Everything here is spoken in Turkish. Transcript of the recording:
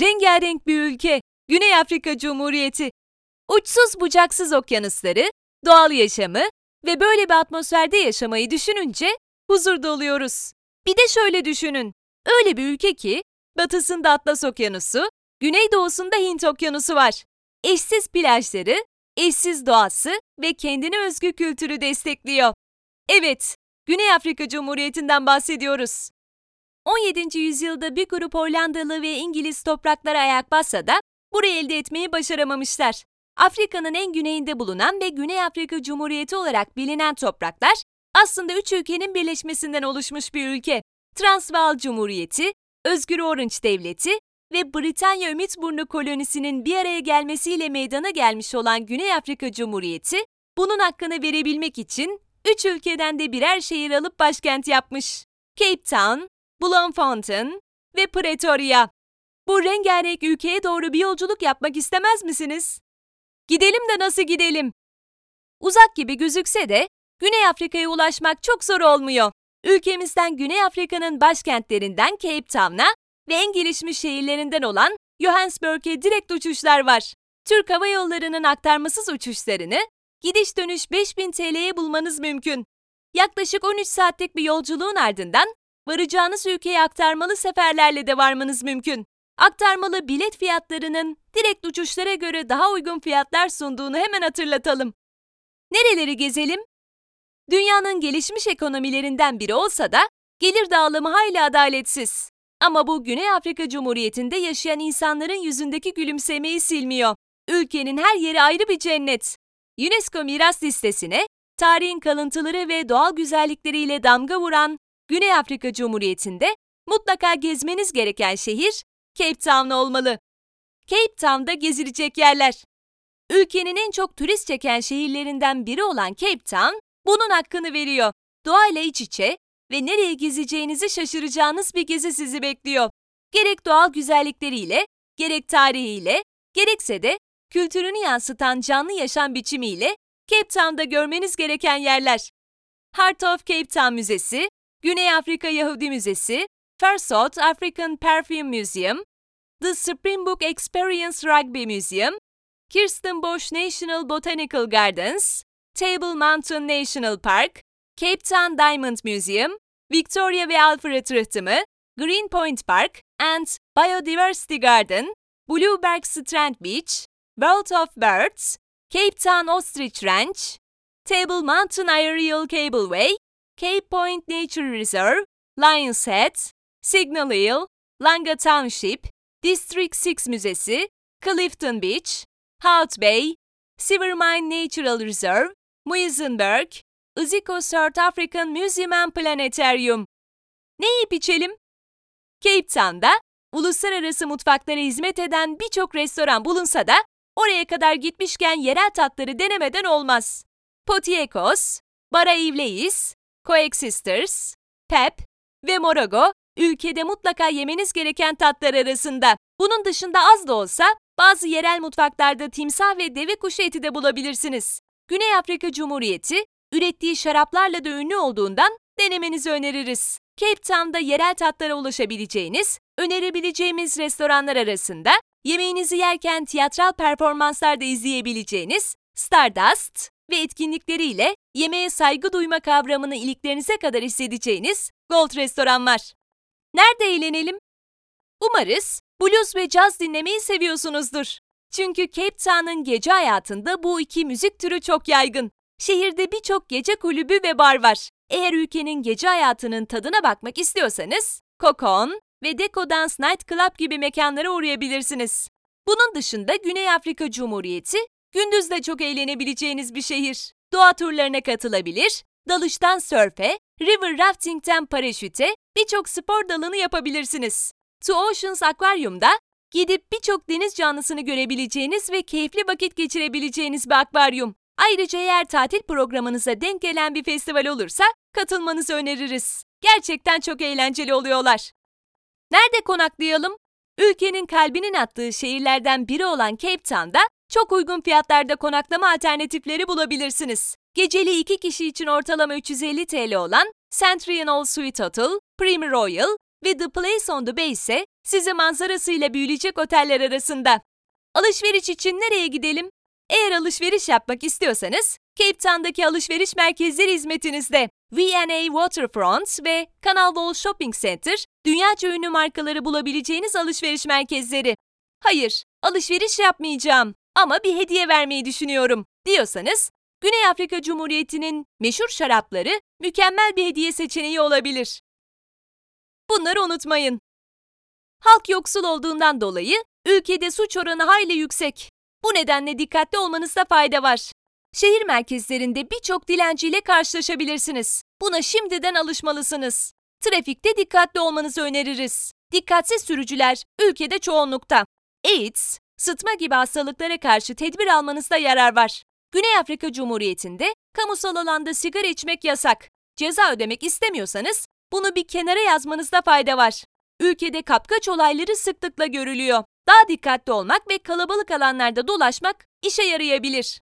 Rengarenk bir ülke, Güney Afrika Cumhuriyeti. Uçsuz bucaksız okyanusları, doğal yaşamı ve böyle bir atmosferde yaşamayı düşününce huzur doluyoruz. Bir de şöyle düşünün. Öyle bir ülke ki batısında Atlas Okyanusu, güneydoğusunda Hint Okyanusu var. Eşsiz plajları, eşsiz doğası ve kendine özgü kültürü destekliyor. Evet, Güney Afrika Cumhuriyeti'nden bahsediyoruz. 17. yüzyılda bir grup Hollandalı ve İngiliz topraklara ayak bassa da burayı elde etmeyi başaramamışlar. Afrika'nın en güneyinde bulunan ve Güney Afrika Cumhuriyeti olarak bilinen topraklar aslında üç ülkenin birleşmesinden oluşmuş bir ülke. Transvaal Cumhuriyeti, Özgür Orange Devleti ve Britanya Ümitburnu kolonisinin bir araya gelmesiyle meydana gelmiş olan Güney Afrika Cumhuriyeti, bunun hakkını verebilmek için üç ülkeden de birer şehir alıp başkent yapmış. Cape Town, Bloemfontein ve Pretoria. Bu rengarenk ülkeye doğru bir yolculuk yapmak istemez misiniz? Gidelim de nasıl gidelim? Uzak gibi gözükse de Güney Afrika'ya ulaşmak çok zor olmuyor. Ülkemizden Güney Afrika'nın başkentlerinden Cape Town'a ve en gelişmiş şehirlerinden olan Johannesburg'e direkt uçuşlar var. Türk Hava Yolları'nın aktarmasız uçuşlarını gidiş dönüş 5000 TL'ye bulmanız mümkün. Yaklaşık 13 saatlik bir yolculuğun ardından varacağınız ülkeye aktarmalı seferlerle de varmanız mümkün. Aktarmalı bilet fiyatlarının direkt uçuşlara göre daha uygun fiyatlar sunduğunu hemen hatırlatalım. Nereleri gezelim? Dünyanın gelişmiş ekonomilerinden biri olsa da gelir dağılımı hayli adaletsiz. Ama bu Güney Afrika Cumhuriyeti'nde yaşayan insanların yüzündeki gülümsemeyi silmiyor. Ülkenin her yeri ayrı bir cennet. UNESCO miras listesine tarihin kalıntıları ve doğal güzellikleriyle damga vuran Güney Afrika Cumhuriyeti'nde mutlaka gezmeniz gereken şehir Cape Town olmalı. Cape Town'da gezilecek yerler. Ülkenin en çok turist çeken şehirlerinden biri olan Cape Town, bunun hakkını veriyor. Doğayla iç içe ve nereye gezeceğinizi şaşıracağınız bir gezi sizi bekliyor. Gerek doğal güzellikleriyle, gerek tarihiyle, gerekse de kültürünü yansıtan canlı yaşam biçimiyle Cape Town'da görmeniz gereken yerler. Heart of Cape Town Müzesi, Güney Afrika Yahudi Müzesi, First African Perfume Museum, The Springbok Experience Rugby Museum, Kirstenbosch National Botanical Gardens, Table Mountain National Park, Cape Town Diamond Museum, Victoria ve Alfred Rıhtımı, Green Point Park and Biodiversity Garden, Blueberg Strand Beach, World of Birds, Cape Town Ostrich Ranch, Table Mountain Aerial Cableway, Cape Point Nature Reserve, Lions Head, Signal Hill, Langa Township, District 6 Müzesi, Clifton Beach, Hout Bay, Silvermine Natural Reserve, Muizenberg, Iziko South African Museum and Planetarium. Ne yiyip içelim? Cape Town'da uluslararası mutfaklara hizmet eden birçok restoran bulunsa da oraya kadar gitmişken yerel tatları denemeden olmaz. Potiekos, Bara Ivleis, Coexisters, Pep ve Morago ülkede mutlaka yemeniz gereken tatlar arasında. Bunun dışında az da olsa bazı yerel mutfaklarda timsah ve deve kuşu eti de bulabilirsiniz. Güney Afrika Cumhuriyeti, ürettiği şaraplarla da ünlü olduğundan denemenizi öneririz. Cape Town'da yerel tatlara ulaşabileceğiniz, önerebileceğimiz restoranlar arasında yemeğinizi yerken tiyatral performanslar da izleyebileceğiniz Stardust ve etkinlikleriyle yemeğe saygı duyma kavramını iliklerinize kadar hissedeceğiniz Gold Restoran var. Nerede eğlenelim? Umarız blues ve caz dinlemeyi seviyorsunuzdur. Çünkü Cape Town'ın gece hayatında bu iki müzik türü çok yaygın. Şehirde birçok gece kulübü ve bar var. Eğer ülkenin gece hayatının tadına bakmak istiyorsanız, Kokon ve Deco Dance Night Club gibi mekanlara uğrayabilirsiniz. Bunun dışında Güney Afrika Cumhuriyeti, gündüz de çok eğlenebileceğiniz bir şehir. Doğa turlarına katılabilir, dalıştan sörfe, river rafting'ten paraşüte birçok spor dalını yapabilirsiniz. Two Oceans Akvaryum'da gidip birçok deniz canlısını görebileceğiniz ve keyifli vakit geçirebileceğiniz bir akvaryum. Ayrıca eğer tatil programınıza denk gelen bir festival olursa katılmanızı öneririz. Gerçekten çok eğlenceli oluyorlar. Nerede konaklayalım? Ülkenin kalbinin attığı şehirlerden biri olan Cape Town'da çok uygun fiyatlarda konaklama alternatifleri bulabilirsiniz. Geceli iki kişi için ortalama 350 TL olan Centurion All Suite Hotel, Premier Royal ve The Place on the Bay ise sizi manzarasıyla büyüleyecek oteller arasında. Alışveriş için nereye gidelim? Eğer alışveriş yapmak istiyorsanız Cape Town'daki alışveriş merkezleri hizmetinizde. V&A Waterfront ve Canal Wall Shopping Center, dünyaca ünlü markaları bulabileceğiniz alışveriş merkezleri. Hayır, alışveriş yapmayacağım ama bir hediye vermeyi düşünüyorum diyorsanız, Güney Afrika Cumhuriyeti'nin meşhur şarapları mükemmel bir hediye seçeneği olabilir. Bunları unutmayın. Halk yoksul olduğundan dolayı ülkede suç oranı hayli yüksek. Bu nedenle dikkatli olmanızda fayda var. Şehir merkezlerinde birçok dilenciyle karşılaşabilirsiniz. Buna şimdiden alışmalısınız. Trafikte dikkatli olmanızı öneririz. Dikkatsiz sürücüler ülkede çoğunlukta. AIDS, sıtma gibi hastalıklara karşı tedbir almanızda yarar var. Güney Afrika Cumhuriyeti'nde kamusal alanda sigara içmek yasak. Ceza ödemek istemiyorsanız bunu bir kenara yazmanızda fayda var. Ülkede kapkaç olayları sıklıkla görülüyor. Daha dikkatli olmak ve kalabalık alanlarda dolaşmak işe yarayabilir.